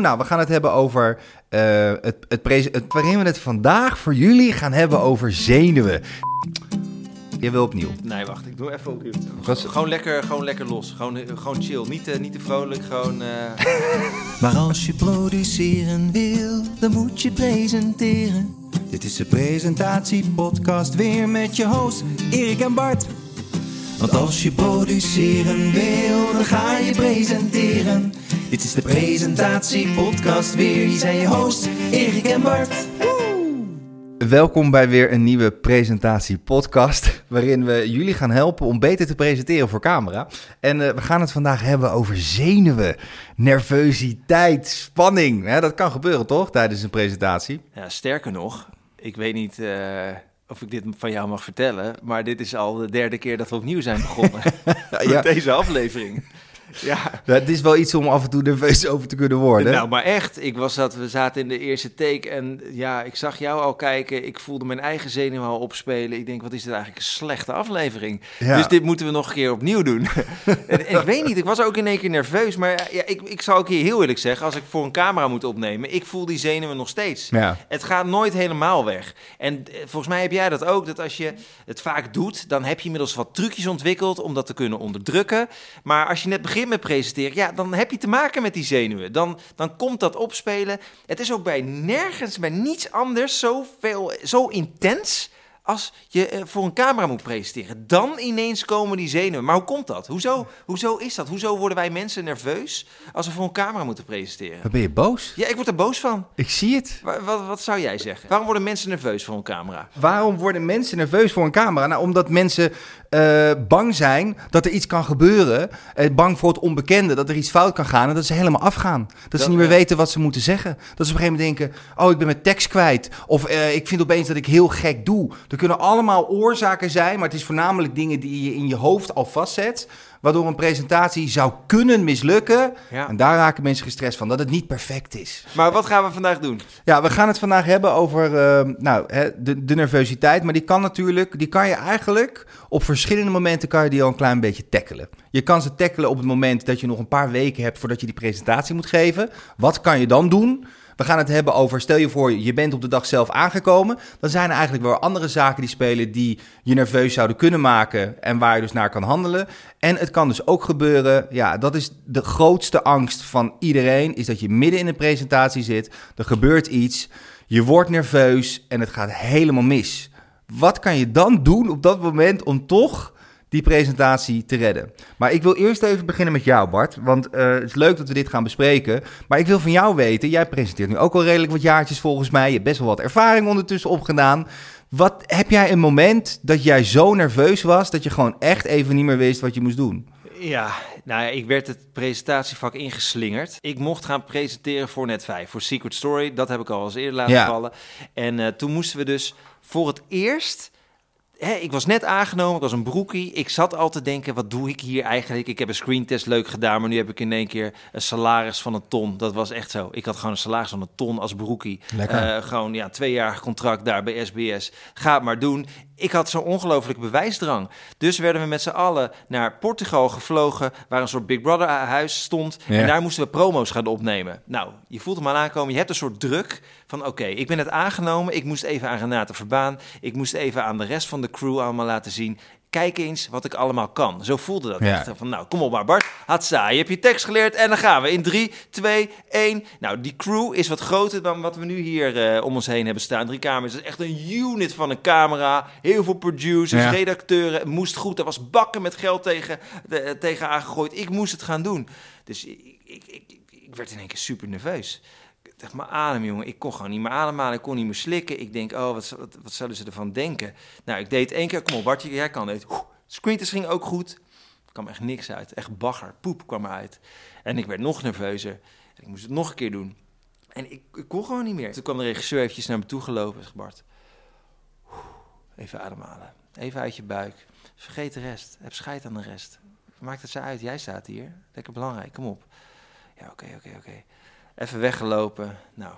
Nou, we gaan het hebben over uh, het, het, het, waarin we het vandaag voor jullie gaan hebben over zenuwen. Je wil opnieuw. Nee, wacht, ik doe even opnieuw. Gewoon lekker, gewoon lekker los. Gewoon, gewoon chill. Niet, uh, niet te vrolijk, gewoon... Uh... maar als je produceren wil, dan moet je presenteren. Dit is de presentatiepodcast weer met je host Erik en Bart. Want als je produceren wil, dan ga je presenteren. Dit is de presentatiepodcast weer. Hier zijn je host Erik en Bart. Welkom bij weer een nieuwe presentatiepodcast. Waarin we jullie gaan helpen om beter te presenteren voor camera. En uh, we gaan het vandaag hebben over zenuwen, nervositeit, spanning. dat kan gebeuren toch tijdens een presentatie? Ja, sterker nog, ik weet niet. Uh of ik dit van jou mag vertellen, maar dit is al de derde keer dat we opnieuw zijn begonnen ja. met deze aflevering. Ja. Het is wel iets om af en toe nerveus over te kunnen worden. Nou, maar echt. Ik was dat, we zaten in de eerste take en ja, ik zag jou al kijken. Ik voelde mijn eigen zenuw al opspelen. Ik denk, wat is dit eigenlijk een slechte aflevering. Dus dit moeten we nog een keer opnieuw doen. en, ik weet niet, ik was ook in één keer nerveus. Maar ja, ik, ik zal ook hier heel eerlijk zeggen, als ik voor een camera moet opnemen, ik voel die zenuwen nog steeds. Ja. Het gaat nooit helemaal weg. En eh, volgens mij heb jij dat ook, dat als je het vaak doet, dan heb je inmiddels wat trucjes ontwikkeld om dat te kunnen onderdrukken. Maar als je net begint met presenteren, ja, dan heb je te maken met die zenuwen. Dan, dan komt dat opspelen. Het is ook bij nergens, bij niets anders zo, veel, zo intens als je eh, voor een camera moet presenteren. Dan ineens komen die zenuwen. Maar hoe komt dat? Hoezo, hoezo is dat? Hoezo worden wij mensen nerveus als we voor een camera moeten presenteren? Wat ben je boos? Ja, ik word er boos van. Ik zie het. Wat, wat, wat, zou jij zeggen? Waarom worden mensen nerveus voor een camera? Waarom worden mensen nerveus voor een camera? Nou, omdat mensen uh, bang zijn dat er iets kan gebeuren. Uh, bang voor het onbekende, dat er iets fout kan gaan en dat ze helemaal afgaan. Dat, ze niet meer weten wat ze moeten zeggen. Dat ze op een gegeven moment denken, oh, ik ben mijn tekst kwijt. Of ik vind opeens dat ik heel gek doe. Kunnen allemaal oorzaken zijn, maar het is voornamelijk dingen die je in je hoofd al vastzet waardoor een presentatie zou kunnen mislukken. En daar raken mensen gestrest van, dat het niet perfect is. Maar wat gaan we vandaag doen? Ja, we gaan het vandaag hebben over uh, nou, de, de nervositeit. Maar die kan natuurlijk, die kan je eigenlijk op verschillende momenten kan je die al een klein beetje tackelen. Je kan ze tackelen op het moment dat je nog een paar weken hebt voordat je die presentatie moet geven. Wat kan je dan doen? We gaan het hebben over, stel je voor, je bent op de dag zelf aangekomen. Dan zijn er eigenlijk wel andere zaken die spelen die je nerveus zouden kunnen maken en waar je dus naar kan handelen. En het kan dus ook gebeuren, ja, dat is de grootste angst van iedereen, is dat je midden in een presentatie zit, er gebeurt iets, je wordt nerveus en het gaat helemaal mis. Wat kan je dan doen op dat moment om toch die presentatie te redden. Maar ik wil eerst even beginnen met jou, Bart. Want uh, het is leuk dat we dit gaan bespreken. Maar ik wil van jou weten, jij presenteert nu ook al redelijk wat jaartjes volgens mij. Je hebt best wel wat ervaring ondertussen opgedaan. Wat heb jij een moment dat jij zo nerveus was dat je gewoon echt even niet meer wist wat je moest doen? Ja, nou ja, ik werd het presentatievak ingeslingerd. Ik mocht gaan presenteren voor Net 5, voor Secret Story. Dat heb ik al eens eerder laten vallen. En uh, toen moesten we dus voor het eerst hè, ik was net aangenomen, ik was een broekie. Ik zat al te denken, wat doe ik hier eigenlijk? Ik heb een screentest leuk gedaan, maar nu heb ik in één keer een salaris van een ton. Dat was echt zo. Ik had gewoon een salaris van een ton als broekie. Uh, gewoon ja, tweejarig contract daar bij SBS. Ga het maar doen ik had zo'n ongelooflijke bewijsdrang. Dus werden we met z'n allen naar Portugal gevlogen, waar een soort Big Brother huis stond. En daar moesten we promo's gaan opnemen. Nou, je voelt hem al aankomen. Je hebt een soort druk van, oké, ik ben het aangenomen. Ik moest even aan Renate Verbaan. Ik moest even aan de rest van de crew allemaal laten zien kijk eens wat ik allemaal kan. Zo voelde dat ja. echt. Van, nou, kom op maar Bart. Hatsa, je hebt je tekst geleerd en dan gaan we. In 3, 2, 1. Nou, die crew is wat groter dan wat we nu hier uh, om ons heen hebben staan. Drie kamers. Het is echt een unit van een camera. Heel veel producers, redacteuren. Het moest goed. Er was bakken met geld tegen, de, tegen aangegooid. Ik moest het gaan doen. Dus ik, ik, ik, ik werd in één keer super nerveus dacht, mijn adem, jongen. Ik kon gewoon niet meer ademhalen. Ik kon niet meer slikken. Ik denk, oh, wat, wat, zullen ze ervan denken? Nou, ik deed één keer. Kom op, Bartje, jij kan het. Screentest ging ook goed. Er kwam echt niks uit. Echt bagger. Poep kwam eruit. En ik werd nog nerveuzer. ik moest het nog een keer doen. En ik, ik kon gewoon niet meer. Toen kwam de regisseur eventjes naar me toe gelopen. Zeg, Bart, even ademhalen. Even uit je buik. Vergeet de rest. Heb scheid aan de rest. Maakt het ze uit. Jij staat hier. Lekker belangrijk. Kom op. Ja, oké, oké, oké. Even weggelopen. Nou,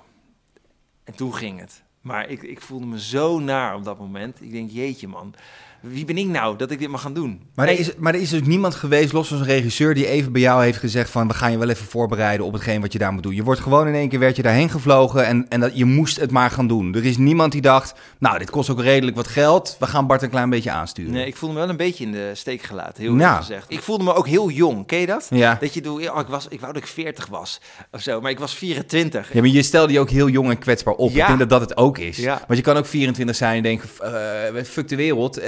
en toen ging het. Maar ik, ik voelde me zo naar op dat moment. Ik denk, jeetje man. Wie ben ik nou dat ik dit mag gaan doen? Maar, er, is, maar er is dus niemand geweest, los van een regisseur, die even bij jou heeft gezegd van... we gaan je wel even voorbereiden op hetgeen wat je daar moet doen. Je wordt gewoon in één keer, werd je daarheen gevlogen en, en dat, je moest het maar gaan doen. Er is niemand die dacht, nou, dit kost ook redelijk wat geld. We gaan Bart een klein beetje aansturen. Nee, ik voelde me wel een beetje in de steek gelaten, heel nou. gezegd. Ik voelde me ook heel jong, ken je dat? Ja. Dat je doet, oh, ik, was, ik wou dat ik 40 was of zo, maar ik was 24. Ja, maar je stelde je ook heel jong en kwetsbaar op. Ja. Ik denk dat dat het ook is. Ja. Want je kan ook 24 zijn en denken, uh, fuck de wereld. Uh,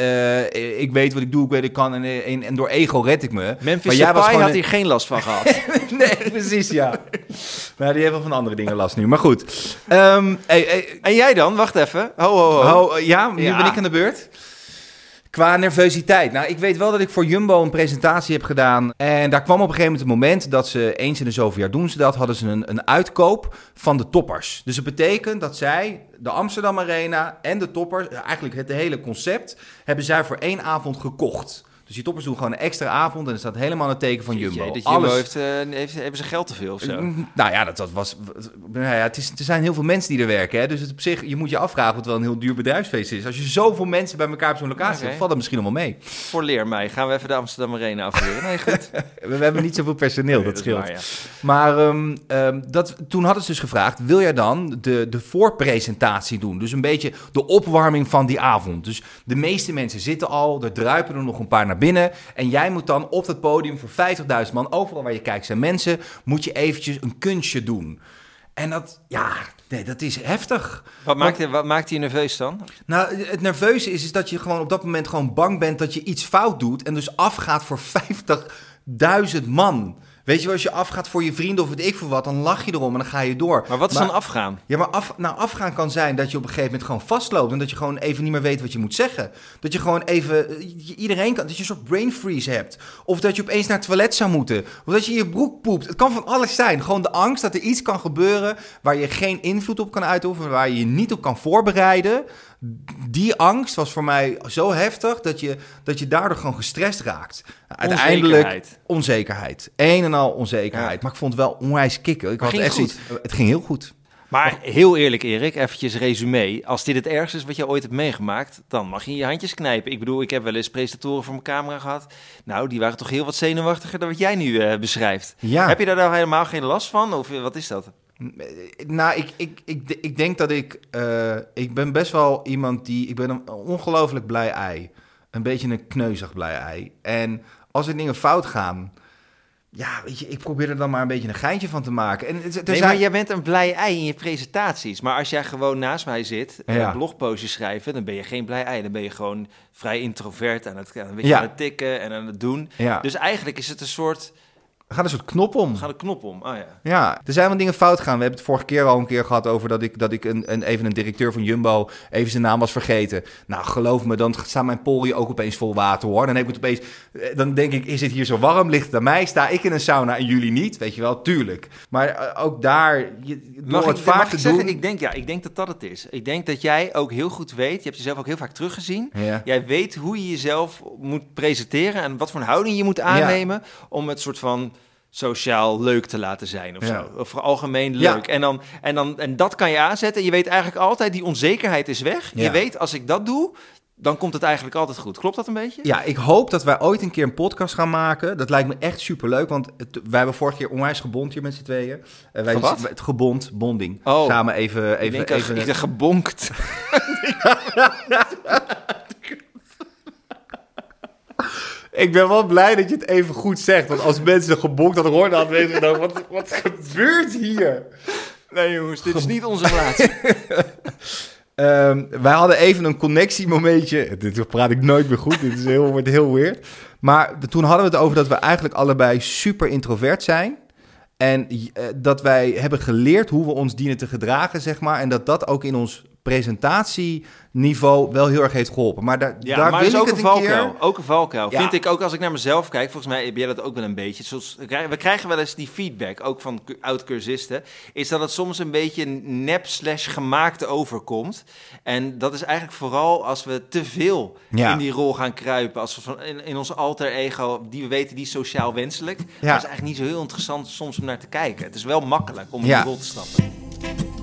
ik weet wat ik doe, ik weet wat ik kan en, en, en door ego red ik me. Memphis maar jij was gewoon had hier geen last van gehad. nee, precies, ja. maar die heeft wel van andere dingen last nu. Maar goed. Um, hey, En jij dan? Wacht even. Ho, ho, ho. ho ja, nu ben ik aan de beurt. Qua nervositeit. Nou, ik weet wel dat ik voor Jumbo een presentatie heb gedaan. En daar kwam op een gegeven moment het moment dat ze eens in de zoveel jaar doen ze dat. Hadden ze een, een uitkoop van de toppers. Dus het betekent dat zij, de Amsterdam Arena en de toppers, eigenlijk het hele concept, hebben zij voor één avond gekocht. Dus die toppers doen gewoon een extra avond en er staat helemaal een teken van Jumbo. Jumbo Alles... heeft, uh, heeft, hebben ze geld te veel of zo? Mm, nou ja, dat, dat was... Nou ja, het is, er zijn heel veel mensen die er werken. Hè? Dus het op zich, je moet je afvragen wat wel een heel duur bedrijfsfeest is. Als je zoveel mensen bij elkaar op zo'n locatie okay. hebt, valt dat misschien wel mee. Voor leer mij. Gaan we even de Amsterdam Arena afleren? Nee, goed. we, hebben niet zoveel personeel, dat, scheelt. Maar um, um, dat, toen hadden ze dus gevraagd, wil jij dan de, de voorpresentatie doen? Dus een beetje de opwarming van die avond. Dus de meeste mensen zitten al, er druipen er nog een paar naar binnen. En jij moet dan op het podium voor 50.000 man, overal waar je kijkt zijn mensen, moet je eventjes een kunstje doen. En dat, ja, nee, dat is heftig. Wat maakt, je, wat maakt je nerveus dan? Nou, het nerveuze is, is dat je gewoon op dat moment gewoon bang bent dat je iets fout doet en dus afgaat voor 50.000 man. Weet je, als je afgaat voor je vrienden of weet ik voor wat, dan lach je erom en dan ga je door. Maar wat is dan afgaan? Ja, maar af, nou, afgaan kan zijn dat je op een gegeven moment gewoon vastloopt en dat je gewoon even niet meer weet wat je moet zeggen. Dat je gewoon even, iedereen kan, dat je een soort brain freeze hebt. Of dat je opeens naar het toilet zou moeten. Of dat je je broek poept. Het kan van alles zijn. Gewoon de angst dat er iets kan gebeuren waar je geen invloed op kan uitoefenen, waar je je niet op kan voorbereiden die angst was voor mij zo heftig dat je, dat je daardoor gewoon gestrest raakt. Uiteindelijk onzekerheid. onzekerheid. Een en al onzekerheid. Maar ik vond het wel onwijs kicken. Ik had echt iets, het ging heel goed. Maar heel eerlijk, Erik, eventjes resume. Als dit het ergste is wat je ooit hebt meegemaakt, dan mag je je handjes knijpen. Ik bedoel, ik heb wel eens presentatoren voor mijn camera gehad. Nou, die waren toch heel wat zenuwachtiger dan wat jij nu uh, beschrijft. Ja. Heb je daar nou helemaal geen last van? Of wat is dat? Nou, ik, ik, ik, ik denk dat ik... Uh, ik ben best wel iemand die... Ik ben een ongelooflijk blij ei. Een beetje een kneuzig blij ei. En als er dingen fout gaan... Ja, weet je, ik probeer er dan maar een beetje een geintje van te maken. En er nee, maar jij bent een blij ei in je presentaties. Maar als jij gewoon naast mij zit en ja. blogpostjes schrijven... dan ben je geen blij ei. Dan ben je gewoon vrij introvert aan het, aan, ja. aan het tikken en aan het doen. Ja. Dus eigenlijk is het een soort er gaat een soort knop om. Er gaat een knop om, oh ja. Ja, er zijn wel dingen fout gegaan. We hebben het vorige keer al een keer gehad over dat ik, dat ik een, een, even een directeur van Jumbo even zijn naam was vergeten. Nou, geloof me, dan staan mijn poriën ook opeens vol water hoor. Dan, heb ik het opeens, eh, dan denk ik, is het hier zo warm? Ligt het aan mij? Sta ik in een sauna en jullie niet? Weet je wel, tuurlijk. Maar eh, ook daar, je, mag het ik, vaak te zeggen, Ik denk, ja, ik denk dat dat het is. Ik denk dat jij ook heel goed weet, je hebt jezelf ook heel vaak teruggezien. Ja. Jij weet hoe je jezelf moet presenteren en wat voor een houding je moet aannemen om het soort van sociaal leuk te laten zijn of zo. Of algemeen leuk. En, dan, en, dan, en dat kan je aanzetten. Je weet eigenlijk altijd, die onzekerheid is weg. Je weet, als ik dat doe, dan komt het eigenlijk altijd goed. Klopt dat een beetje? Ja, ik hoop dat wij ooit een keer een podcast gaan maken. Dat lijkt me echt superleuk, want het, wij hebben vorige keer onwijs gebond hier met z'n tweeën. Uh, wij wat? Het gebond, bonding. Oh. Samen even... even, ik even... Ik gebonkt. Ik ben wel blij dat je het even goed zegt. Want als mensen gebonkt hadden gehoord, hadden mensen gedacht, wat, wat gebeurt hier? Nee jongens, dit is niet onze plaats. um, wij hadden even een connectiemomentje. Dit praat ik nooit meer goed. Dit is heel, wordt heel weird. Maar toen hadden we het over dat we eigenlijk allebei super introvert zijn. En uh, dat wij hebben geleerd hoe we ons dienen te gedragen, zeg maar. En dat dat ook in ons presentatieniveau wel heel erg heeft geholpen. Maar daar, ja, daar maar wil is ook een valkuil. Keer... Ook een valkuil. Ja. Vind ik ook als ik naar mezelf kijk. Volgens mij heb jij dat ook wel een beetje. Zoals, we krijgen wel eens die feedback, ook van oud-cursisten. Is dat het soms een beetje nep slash gemaakt overkomt. En dat is eigenlijk vooral als we te veel ja. in die rol gaan kruipen. Als we van, in, in ons alter ego, die we weten, die is sociaal wenselijk. Ja. Dat is eigenlijk niet zo heel interessant soms om naar te kijken. Het is wel makkelijk om in die rol te stappen.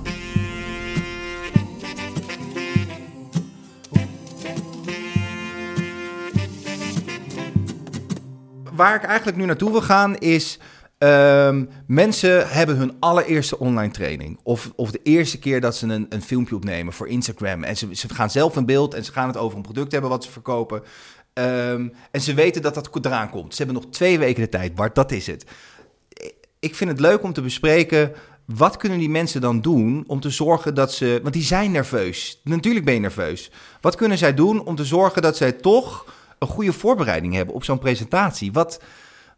Waar ik eigenlijk nu naartoe wil gaan is... Ehm, mensen hebben hun allereerste online training. Of, of de eerste keer dat ze een, een filmpje opnemen voor Instagram. En ze, ze gaan zelf een beeld en ze gaan het over een product hebben wat ze verkopen. Ehm, en ze weten dat dat eraan komt. Ze hebben nog twee weken de tijd, Bart, dat is het. Ik vind het leuk om te bespreken wat kunnen die mensen dan doen om te zorgen dat ze. Want die zijn nerveus. Natuurlijk ben je nerveus. Wat kunnen zij doen om te zorgen dat zij toch een goede voorbereiding hebben op zo'n presentatie? Wat,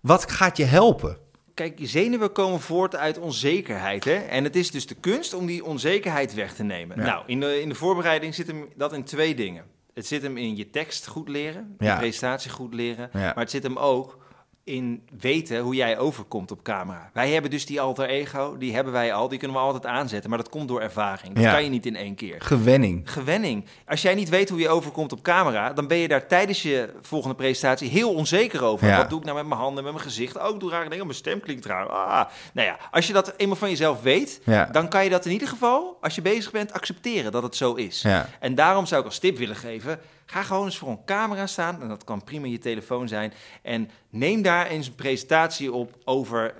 wat gaat je helpen? Kijk, zenuwen komen voort uit onzekerheid. Hè? En het is dus de kunst om die onzekerheid weg te nemen. Nou, in de, in de voorbereiding zit hem dat in twee dingen. Het zit hem in je tekst goed leren, je presentatie goed leren. Maar het zit hem ook in weten hoe jij overkomt op camera. Wij hebben dus die alter ego, die hebben wij al, die kunnen we altijd aanzetten, maar dat komt door ervaring. Dat kan je niet in één keer. Gewenning. Gewenning. Als jij niet weet hoe je overkomt op camera, dan ben je daar tijdens je volgende presentatie heel onzeker over. Wat doe ik nou met mijn handen, met mijn gezicht? Oh, ik doe rare dingen, mijn stem klinkt raar. Ah. Nou ja, als je dat eenmaal van jezelf weet, dan kan je dat in ieder geval, als je bezig bent, accepteren dat het zo is. En daarom zou ik als tip willen geven, Ga gewoon eens voor een camera staan, en dat kan prima je telefoon zijn. En neem daar eens een presentatie op over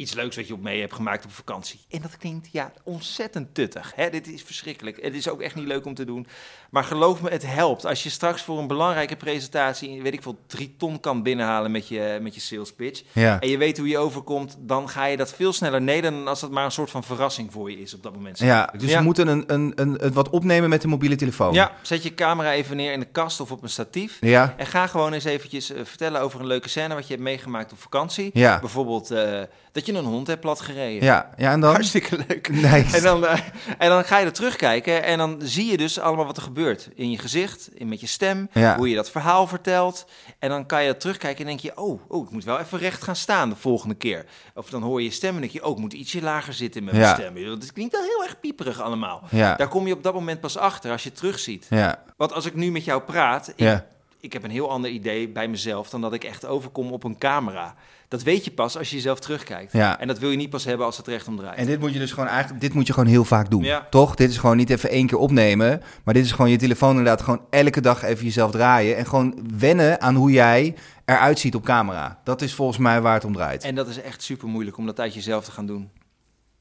iets leuks wat je op mee hebt gemaakt op vakantie. En dat klinkt ja ontzettend tuttig. Hè? Dit is verschrikkelijk. Het is ook echt niet leuk om te doen. Maar geloof me, het helpt. Als je straks voor een belangrijke presentatie, weet ik veel, drie ton kan binnenhalen met je, met je sales pitch. En je weet hoe je overkomt, dan ga je dat veel sneller neder dan als het maar een soort van verrassing voor je is op dat moment. Ja, dus ja. we moeten een, een, een, een, wat opnemen met de mobiele telefoon. Ja, zet je camera even neer in de kast of op een statief. Ja. En ga gewoon eens eventjes uh, vertellen over een leuke scène wat je hebt meegemaakt op vakantie. Ja. Bijvoorbeeld uh, dat je een hond hebt plat gereden. Ja, ja en dan? Hartstikke leuk. Nice. En, dan, uh, en dan ga je er terugkijken en dan zie je dus allemaal wat er gebeurt. In je gezicht, in met je stem, ja. hoe je dat verhaal vertelt. En dan kan je terugkijken en denk je, oh, oh, ik moet wel even recht gaan staan de volgende keer. Of dan hoor je je stem en denk je, oh, ik moet ietsje lager zitten met mijn ja. stem. Het klinkt wel heel erg pieperig allemaal. Ja. Daar kom je op dat moment pas achter als je terugziet. Ja. Want als ik nu met jou praat, ik, ja. Ik heb een heel ander idee bij mezelf dan dat ik echt overkom op een camera. Dat weet je pas als je jezelf terugkijkt. Ja. En dat wil je niet pas hebben als het recht om draait. En dit moet je dus gewoon eigenlijk, dit moet je gewoon heel vaak doen. Ja. Toch? Dit is gewoon niet even één keer opnemen. Maar dit is gewoon je telefoon inderdaad gewoon elke dag even jezelf draaien. En gewoon wennen aan hoe jij eruit ziet op camera. Dat is volgens mij waar het om draait. En dat is echt super moeilijk om dat uit jezelf te gaan doen.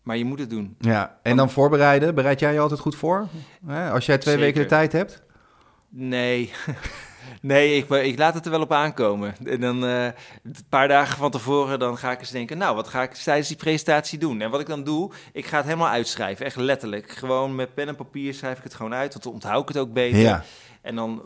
Maar je moet het doen. Ja, en dan voorbereiden. Bereid jij je altijd goed voor? Als jij twee Zeker. weken de tijd hebt? Nee. Nee, ik, ik, laat het er wel op aankomen. En dan uh, een paar dagen van tevoren dan ga ik eens denken... nou, wat ga ik tijdens die presentatie doen? En wat ik dan doe, ik ga het helemaal uitschrijven. Echt letterlijk. Gewoon met pen en papier schrijf ik het gewoon uit. Want dan onthoud ik het ook beter. Ja. En dan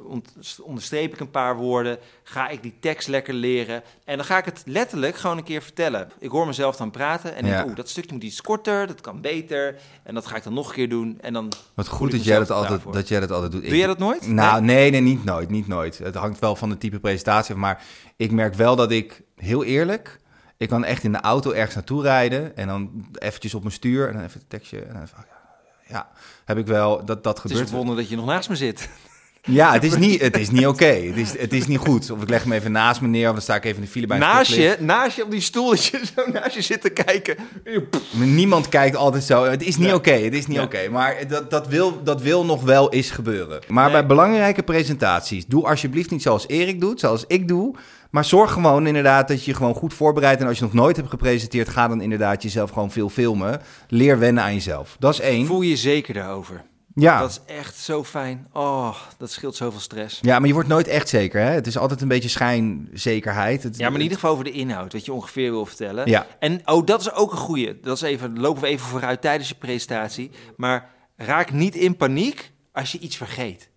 onderstreep ik een paar woorden. Ga ik die tekst lekker leren. En dan ga ik het letterlijk gewoon een keer vertellen. Ik hoor mezelf dan praten. En Ja. denk, oeh, dat stukje moet iets korter. Dat kan beter. En dat ga ik dan nog een keer doen. En dan Wat goed ik dat jij dat, altijd, dat jij dat altijd doet. Doe jij dat nooit? Nou, nee, nee, niet nooit. Niet nooit. Het hangt wel van de type presentatie. Maar ik merk wel dat ik, heel eerlijk... Ik kan echt in de auto ergens naartoe rijden... en dan eventjes op mijn stuur en dan even het tekstje... En dan even, ja, heb ik wel... Dat, dat Het is gebeurt wonder dat je nog naast me zit. Ja, het is niet, het is niet oké. Het, is, het is niet goed. Of ik leg hem even naast me neer... of dan sta ik even in de file bij een Naast je, naast je op die stoel, dat je zo naast je zit te kijken. Niemand kijkt altijd zo. Het is niet Ja. oké. Het is niet Ja. oké. Maar dat, dat, wil, dat wil nog wel eens gebeuren. Maar Nee. bij belangrijke presentaties, doe alsjeblieft niet zoals Erik doet, zoals ik doe. Maar zorg gewoon inderdaad dat je je gewoon goed voorbereidt. En als je nog nooit hebt gepresenteerd, ga dan inderdaad jezelf gewoon veel filmen. Leer wennen aan jezelf. Dat is één. Voel je zeker daarover. Ja. Dat is echt zo fijn. Oh, dat scheelt zoveel stress. ja, maar je wordt nooit echt zeker. Hè? Het is altijd een beetje schijnzekerheid. Het, Ja, maar in ieder geval over de inhoud, wat je ongeveer wil vertellen. Ja. En oh, dat is ook een goeie. Dat is even, lopen we even vooruit tijdens je presentatie. Maar raak niet in paniek als je iets vergeet.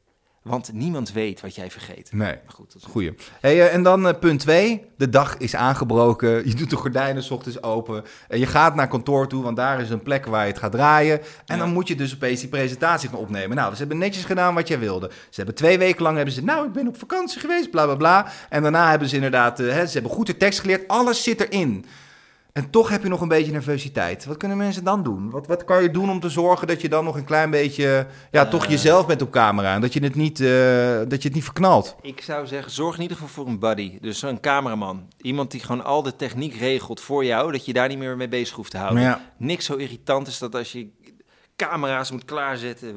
Want niemand weet wat jij vergeet. Nee. Maar goed, dat is Goeie. Hey, eh, en dan eh, punt 2. De dag is aangebroken. Je doet de gordijnen s ochtends open. En je gaat naar kantoor toe, want daar is een plek waar je het gaat draaien. En Ja. dan moet je dus opeens die presentatie gaan opnemen. Nou, ze hebben netjes gedaan wat jij wilde. Ze hebben twee weken lang hebben ze, nou, ik ben op vakantie geweest, bla bla bla. En daarna hebben ze inderdaad, eh, hè, ze hebben goed de tekst geleerd. Alles zit erin. En toch heb je nog een beetje nervositeit. Wat kunnen mensen dan doen? Wat, wat kan je doen om te zorgen dat je dan nog een klein beetje, ja, toch Eh. jezelf bent op camera. En dat je het niet, eh, dat je het niet verknalt. Ik zou zeggen, zorg in ieder geval voor een buddy. Dus een cameraman. Iemand die gewoon al de techniek regelt voor jou, dat je daar niet meer mee bezig hoeft te houden. Ja. Niks zo irritant is dat als je camera's moet klaarzetten.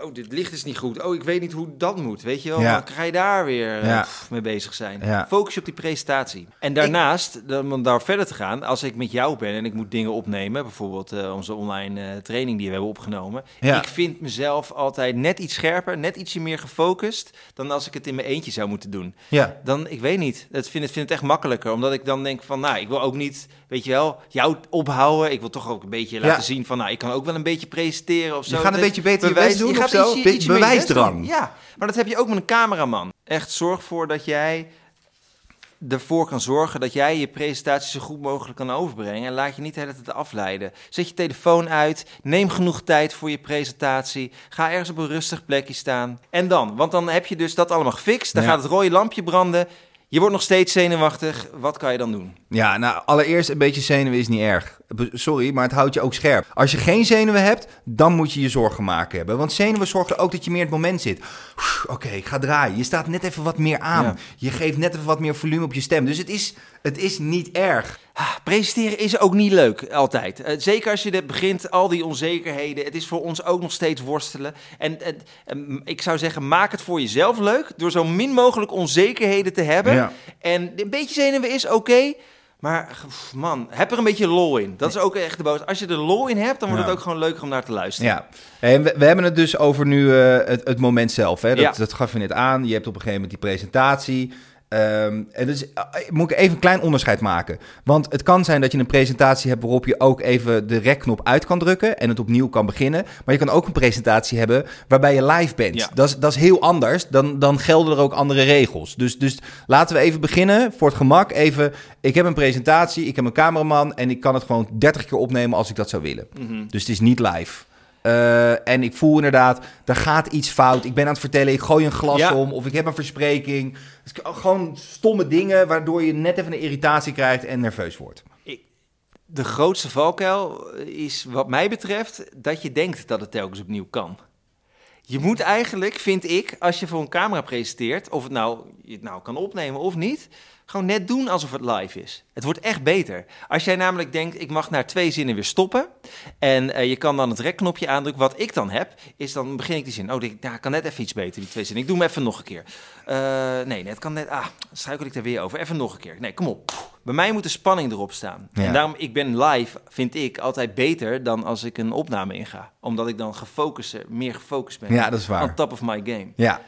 Oh, dit licht is niet goed. Oh, ik weet niet hoe dat moet. Weet je wel, ja. dan ga je daar weer uh, mee bezig zijn. Ja. Focus je op die presentatie. En daarnaast, dan, om daar verder te gaan, als ik met jou ben en ik moet dingen opnemen, bijvoorbeeld uh, onze online uh, training die we hebben opgenomen. Ik vind mezelf altijd net iets scherper, net ietsje meer gefocust dan als ik het in mijn eentje zou moeten doen. Ja. Dan, ik weet niet, dat vind, het, vind het echt makkelijker, omdat ik dan denk van, nou, ik wil ook niet, weet je wel, jou ophouden. Ik wil toch ook een beetje laten zien van, nou, ik kan ook wel een beetje presenteren of zo. Je gaat een beetje beter je best doen gaat zo? Iets, iets bewijsdrang. Ja, maar dat heb je ook met een cameraman. Echt zorg ervoor dat jij ervoor kan zorgen dat jij je presentatie zo goed mogelijk kan overbrengen. En laat je niet de hele tijd afleiden. Zet je telefoon uit, neem genoeg tijd voor je presentatie. Ga ergens op een rustig plekje staan. En dan, want dan heb je dus dat allemaal gefixt. Dan gaat het rode lampje branden. Je wordt nog steeds zenuwachtig. Wat kan je dan doen? Ja, nou, allereerst een beetje zenuwen is niet erg. Sorry, maar het houdt je ook scherp. Als je geen zenuwen hebt, dan moet je je zorgen maken hebben. Want zenuwen zorgen ook dat je meer in het moment zit. Oké, ik ga draaien. Je staat net even wat meer aan. Je geeft net even wat meer volume op je stem. Dus het is, het is niet erg. Ah, presenteren is ook niet leuk, altijd. Uh, zeker als je dit begint, al die onzekerheden. Het is voor ons ook nog steeds worstelen. En, ik zou zeggen, maak het voor jezelf leuk... door zo min mogelijk onzekerheden te hebben. En een beetje zenuwen is oké... Maar man, heb er een beetje lol in. Dat is ook echt de boodschap. Als je er lol in hebt, dan wordt het ook gewoon leuker om naar te luisteren. Ja, en we, we hebben het dus over nu uh, het, het, moment zelf. Hè? Dat, ja. dat gaf je net aan. Je hebt op een gegeven moment die presentatie. Um, en dus eh, moet ik even een klein onderscheid maken. Want het kan zijn dat je een presentatie hebt waarop je ook even de rekknop uit kan drukken en het opnieuw kan beginnen. Maar je kan ook een presentatie hebben waarbij je live bent. Ja. Dat, is, dat is heel anders. Dan, dan gelden er ook andere regels. Dus, dus laten we even beginnen voor het gemak. Even, ik heb een presentatie, ik heb een cameraman en ik kan het gewoon 30 keer opnemen als ik dat zou willen. Mm -hmm. Dus het is niet live. Uh, en ik voel inderdaad, er gaat iets fout. Ik ben aan het vertellen, ik gooi een glas ja. om of ik heb een verspreking. gewoon stomme dingen waardoor je net even een irritatie krijgt en nerveus wordt. Ik, de grootste valkuil is wat mij betreft dat je denkt dat het telkens opnieuw kan. Je moet eigenlijk, vind ik, als je voor een camera presenteert, of het nou, je het nou kan opnemen of niet, gewoon net doen alsof het live is. Het wordt echt beter. Als jij namelijk denkt, ik mag naar twee zinnen weer stoppen. En uh, je kan dan het rekknopje aandrukken. Wat ik dan heb, is dan begin ik die zin. Oh, ik nou, kan net even iets beter, die twee zinnen. Ik doe hem even nog een keer. Uh, nee, het kan net. Ah, struikel ik daar weer over. Even nog een keer. Nee, kom op. Bij mij moet de spanning erop staan. Ja. En daarom, ik ben live, vind ik, altijd beter dan als ik een opname inga. Omdat ik dan gefocust, meer gefocust ben. Ja, dat is waar. On top of my game. Ja,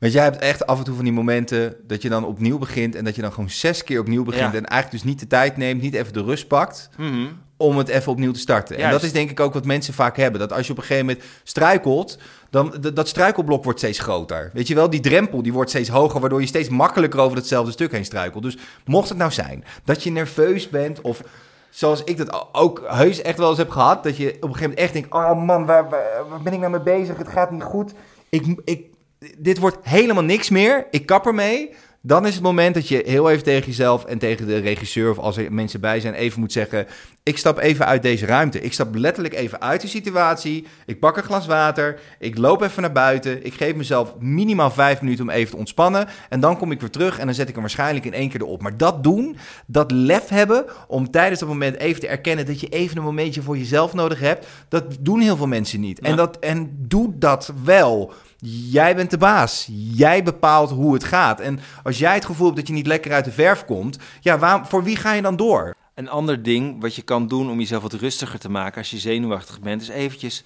Want jij hebt echt af en toe van die momenten dat je dan opnieuw begint en dat je dan gewoon zes keer opnieuw begint en eigenlijk dus niet de tijd neemt, niet even de rust pakt mm -hmm. om het even opnieuw te starten. Juist. En dat is denk ik ook wat mensen vaak hebben. Dat als je op een gegeven moment struikelt, dan dat struikelblok wordt steeds groter. Weet je wel, die drempel die wordt steeds hoger, waardoor je steeds makkelijker over hetzelfde stuk heen struikelt. Dus mocht het nou zijn dat je nerveus bent of zoals ik dat ook heus echt wel eens heb gehad, dat je op een gegeven moment echt denkt, oh man, waar, waar, waar ben ik nou mee bezig? Het gaat niet goed. Ik, ik, dit wordt helemaal niks meer. Ik kap ermee. Dan is het moment dat je heel even tegen jezelf en tegen de regisseur of als er mensen bij zijn even moet zeggen: ik stap even uit deze ruimte. Ik stap letterlijk even uit de situatie. Ik pak een glas water. Ik loop even naar buiten. Ik geef mezelf minimaal vijf minuten om even te ontspannen. En dan kom ik weer terug en dan zet ik hem waarschijnlijk in één keer erop. Maar dat doen, dat lef hebben om tijdens dat moment even te erkennen dat je even een momentje voor jezelf nodig hebt, dat doen heel veel mensen niet. Ja. En, dat, en doe dat wel. Jij bent de baas. Jij bepaalt hoe het gaat. En als jij het gevoel hebt dat je niet lekker uit de verf komt, ja, waar, voor wie ga je dan door? Een ander ding wat je kan doen om jezelf wat rustiger te maken als je zenuwachtig bent, is eventjes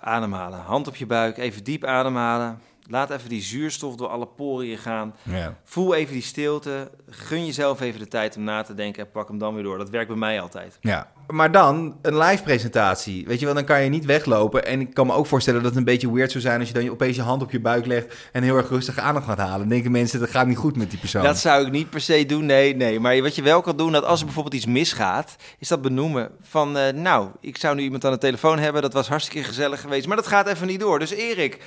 ademhalen. Hand op je buik, even diep ademhalen. Laat even die zuurstof door alle poriën gaan. Ja. Voel even die stilte. Gun jezelf even de tijd om na te denken en pak hem dan weer door. Dat werkt bij mij altijd. Ja, maar dan een live presentatie. Weet je wel, dan kan je niet weglopen. En ik kan me ook voorstellen dat het een beetje weird zou zijn als je dan opeens je hand op je buik legt en heel erg rustig aandacht gaat halen. Dan denken mensen dat gaat niet goed met die persoon. Dat zou ik niet per se doen. Nee, nee. Maar wat je wel kan doen, dat als er bijvoorbeeld iets misgaat, is dat benoemen van, uh, nou, ik zou nu iemand aan de telefoon hebben. Dat was hartstikke gezellig geweest, maar dat gaat even niet door. Dus Erik,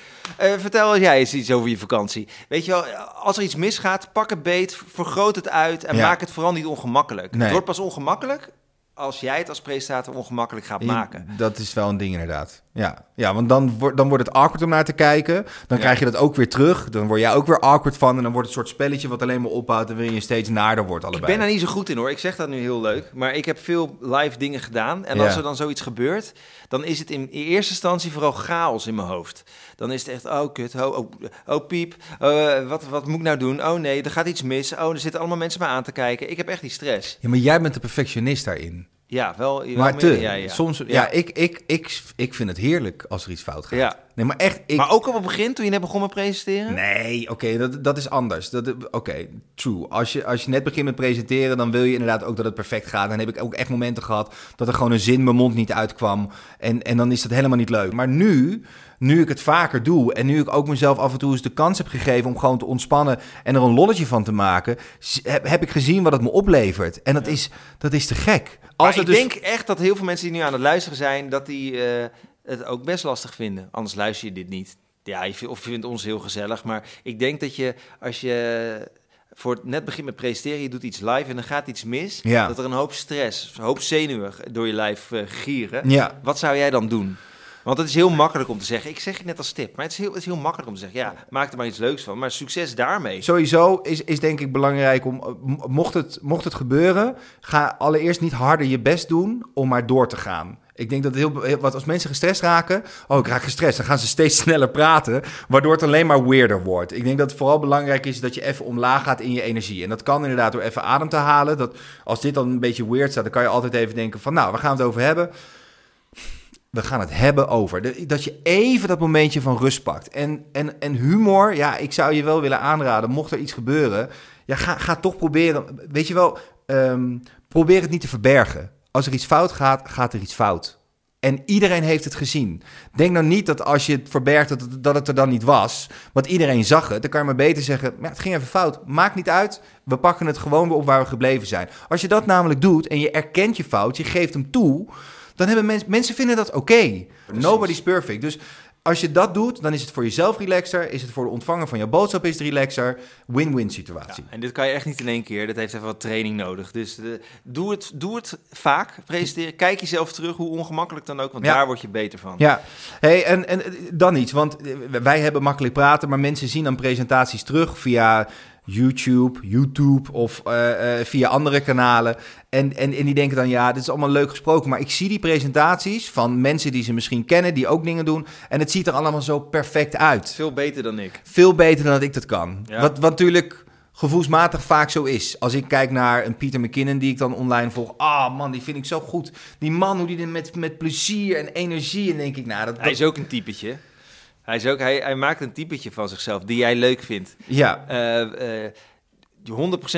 uh, vertel jij eens iets over je vakantie. Weet je wel, als er iets misgaat, pak het beet, vergroot het uit en ja. maak het vooral niet ongemakkelijk. Nee. Het wordt pas ongemakkelijk als jij het als presentator ongemakkelijk gaat maken. Dat is wel een ding inderdaad. Ja, ja want dan, wordt dan wordt het awkward om naar te kijken. Dan krijg je dat ook weer terug. Dan word jij ook weer awkward van. En dan wordt het een soort spelletje wat alleen maar opbouwt... en waarin je steeds naarder wordt allebei. Ik ben daar niet zo goed in hoor. Ik zeg dat nu heel leuk. Maar ik heb veel live dingen gedaan. En als er dan zoiets gebeurt... dan is het in eerste instantie vooral chaos in mijn hoofd. Dan is het echt, oh kut, oh, oh, oh piep, uh, wat, wat moet ik nou doen? Oh nee, er gaat iets mis. Oh, er zitten allemaal mensen me aan te kijken. Ik heb echt die stress. Ja, maar jij bent de perfectionist daarin. Ja, wel. Maar te, ja, ja. soms, ja, ik, ik, ik, ik vind het heerlijk als er iets fout gaat. Ja. Nee, maar echt. Ik... Maar ook op het begin, toen je net begon met presenteren? Nee, oké, dat, dat is anders. Dat, oké, true. Als je, als je net begint met presenteren, dan wil je inderdaad ook dat het perfect gaat. Dan heb ik ook echt momenten gehad dat er gewoon een zin mijn mond niet uitkwam. En, en dan is dat helemaal niet leuk. Maar nu, nu ik het vaker doe en nu ik ook mezelf af en toe eens de kans heb gegeven om gewoon te ontspannen en er een lolletje van te maken, heb, heb ik gezien wat het me oplevert. En dat, is, dat is te gek. Als ik dus... denk echt dat heel veel mensen die nu aan het luisteren zijn, dat die uh, het ook best lastig vinden. Anders luister je dit niet. Ja, je vindt, of je vindt ons heel gezellig. Maar ik denk dat je, als je voor het net begint met presenteren, je doet iets live en dan gaat iets mis. Ja. Dat er een hoop stress, een hoop zenuwen door je lijf uh, gieren. Ja. Wat zou jij dan doen? Want het is heel makkelijk om te zeggen. Ik zeg het net als tip, maar het is heel, het is heel makkelijk om te zeggen. Ja, maak er maar iets leuks van. Maar succes daarmee. Sowieso is, is denk ik belangrijk om, eh, mocht het, mocht het gebeuren, ga allereerst niet harder je best doen om maar door te gaan. Ik denk dat heel, wat als mensen gestrest raken, oh ik raak gestrest, dan gaan ze steeds sneller praten, waardoor het alleen maar weirder wordt. Ik denk dat het vooral belangrijk is dat je even omlaag gaat in je energie. En dat kan inderdaad door even adem te halen. Dat, als dit dan een beetje weird staat, dan kan je altijd even denken van, nou, waar gaan we het over hebben? We gaan het hebben over. Dat je even dat momentje van rust pakt. En, en, en humor, ja, ik zou je wel willen aanraden, mocht er iets gebeuren, ja, ga, ga toch proberen. Weet je wel, um, probeer het niet te verbergen. Als er iets fout gaat, gaat er iets fout. En iedereen heeft het gezien. Denk nou niet dat als je het verbergt, dat, dat het er dan niet was. Want iedereen zag het. Dan kan je maar beter zeggen, ja, het ging even fout. Maakt niet uit, we pakken het gewoon weer op waar we gebleven zijn. Als je dat namelijk doet en je erkent je fout, je geeft hem toe dan hebben mensen, mensen vinden dat oké. Nobody's perfect. Dus als je dat doet, dan is het voor jezelf relaxer. Is het voor de ontvanger van jouw boodschap is het relaxer. Win-win situatie. en dit kan je echt niet in één keer. Dat heeft even wat training nodig. Dus de, eh, doe, het, doe het vaak. Presenteren. Kijk jezelf terug, hoe ongemakkelijk dan ook. Want daar word je beter van. Ja, hey, en, en dan iets. Want wij hebben makkelijk praten. Maar mensen zien dan presentaties terug via YouTube, YouTube of uh, uh, via andere kanalen. En, en, en die denken dan, ja, dit is allemaal leuk gesproken. Maar ik zie die presentaties van mensen die ze misschien kennen, die ook dingen doen. En het ziet er allemaal zo perfect uit. Veel beter dan ik. Veel beter dan dat ik dat kan. Wat, wat natuurlijk gevoelsmatig vaak zo is. Als ik kijk naar een Peter McKinnon die ik dan online volg. Ah man, die vind ik zo goed. Die man, hoe die met, met plezier en energie... En denk ik, nou... Dat, Hij is ook een typetje. Hij, is ook, hij, hij maakt een typetje van zichzelf die jij leuk vindt. Ja. Uh, uh, 100%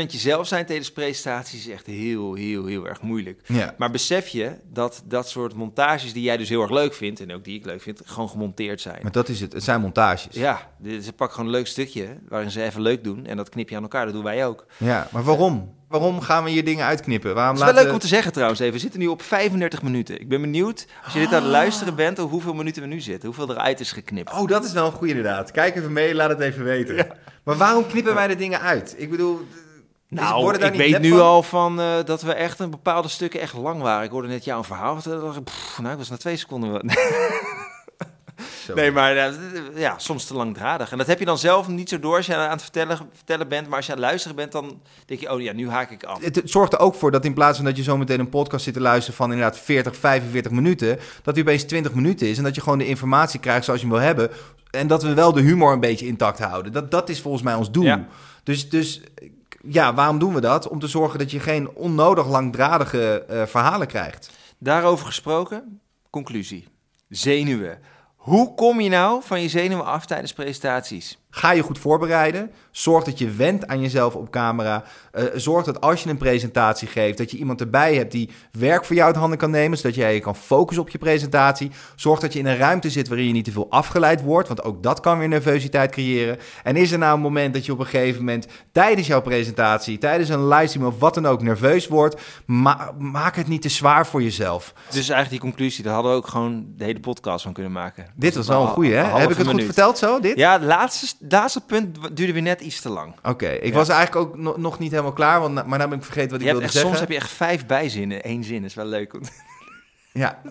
jezelf zijn tijdens presentaties is echt heel, heel, heel erg moeilijk. Ja. Maar besef je dat dat soort montages die jij dus heel erg leuk vindt... en ook die ik leuk vind, gewoon gemonteerd zijn. Maar dat is het. Het zijn montages. Ja, ze pakken gewoon een leuk stukje waarin ze even leuk doen... en dat knip je aan elkaar, dat doen wij ook. Ja, maar waarom? Waarom gaan we hier dingen uitknippen? Waarom het is wel leuk om te zeggen trouwens even. We zitten nu op 35 minuten. Ik ben benieuwd, als je dit aan het luisteren bent... of hoeveel minuten we nu zitten. Hoeveel eruit is geknipt. Oh, dat is wel een goede inderdaad. Kijk even mee, laat het even weten. Maar waarom knippen wij de dingen uit? Ik bedoel... Nou, ik weet nu al van uh, dat we echt een bepaalde stukken echt lang waren. Ik hoorde net jouw verhaal. Pff, nou, ik was na twee seconden. nee, maar uh, ja, soms te langdradig. En dat heb je dan zelf niet zo door als je aan het vertellen, vertellen bent. Maar als je aan het luisteren bent, dan denk je, oh ja, nu haak ik af. Het, zorgt er ook voor dat in plaats van dat je zo meteen een podcast zit te luisteren van inderdaad 40, 45 minuten, dat die opeens 20 minuten is. En dat je gewoon de informatie krijgt zoals je hem wil hebben. En dat we wel de humor een beetje intact houden. Dat, dat is volgens mij ons doel. Ja. Dus, dus ja, waarom doen we dat? Om te zorgen dat je geen onnodig langdradige uh, verhalen krijgt. Daarover gesproken, conclusie. Zenuwen. Hoe kom je nou van je zenuwen af tijdens presentaties? Ga je goed voorbereiden. Zorg dat je wendt aan jezelf op camera. Uh, zorg dat als je een presentatie geeft, dat je iemand erbij hebt die werk voor jou uit handen kan nemen, zodat jij je kan focussen op je presentatie. Zorg dat je in een ruimte zit waarin je niet te veel afgeleid wordt, want ook dat kan weer nervositeit creëren. En is er nou een moment dat je op een gegeven moment tijdens jouw presentatie, tijdens een livestream of wat dan ook nerveus wordt, maak het niet te zwaar voor jezelf. Dus eigenlijk die conclusie, daar hadden we ook gewoon de hele podcast van kunnen maken. Dit was wel een goeie, hè? Heb ik het goed verteld zo, dit? Ja, de laatste laatste punt duurde weer net iets te lang. Oké, ik was eigenlijk ook nog niet helemaal klaar, want, maar dan ben ik vergeten wat ik wilde zeggen. Soms heb je echt vijf bijzinnen, één zin. is wel leuk. Ja,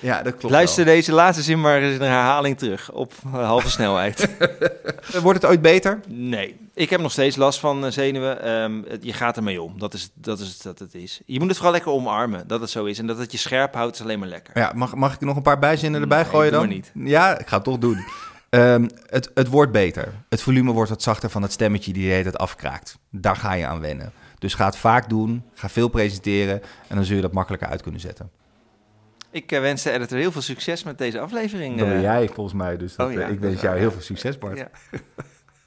ja dat klopt. Luister deze laatste zin maar eens in een herhaling terug op halve snelheid. Wordt het ooit beter? Nee, ik heb nog steeds last van eh, zenuwen. Ehm, je gaat ermee om. Dat is, dat is dat het is. Je moet het vooral lekker omarmen, dat het zo is. En dat het je scherp houdt, is alleen maar lekker. Ja, mag, mag ik nog een paar bijzinnen erbij gooien dan? niet. Ja, ik ga het toch doen. Um, het, het wordt beter. Het volume wordt wat zachter van het stemmetje die je het afkraakt. Daar ga je aan wennen. Dus ga het vaak doen, ga veel presenteren en dan zul je dat makkelijker uit kunnen zetten. Ik uh, wens de editor heel veel succes met deze aflevering. Dat ben eh. jij volgens mij, dus dat, oh, ja, ik wens jou heel veel succes Bart. Ja.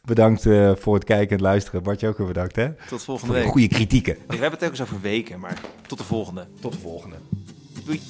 Bedankt uh, voor het kijken en luisteren. Bart, je ook weer bedankt hè? Tot volgende week. Goede kritieken. We hebben het ook eens over weken, maar tot de volgende. Tot de volgende. Doei.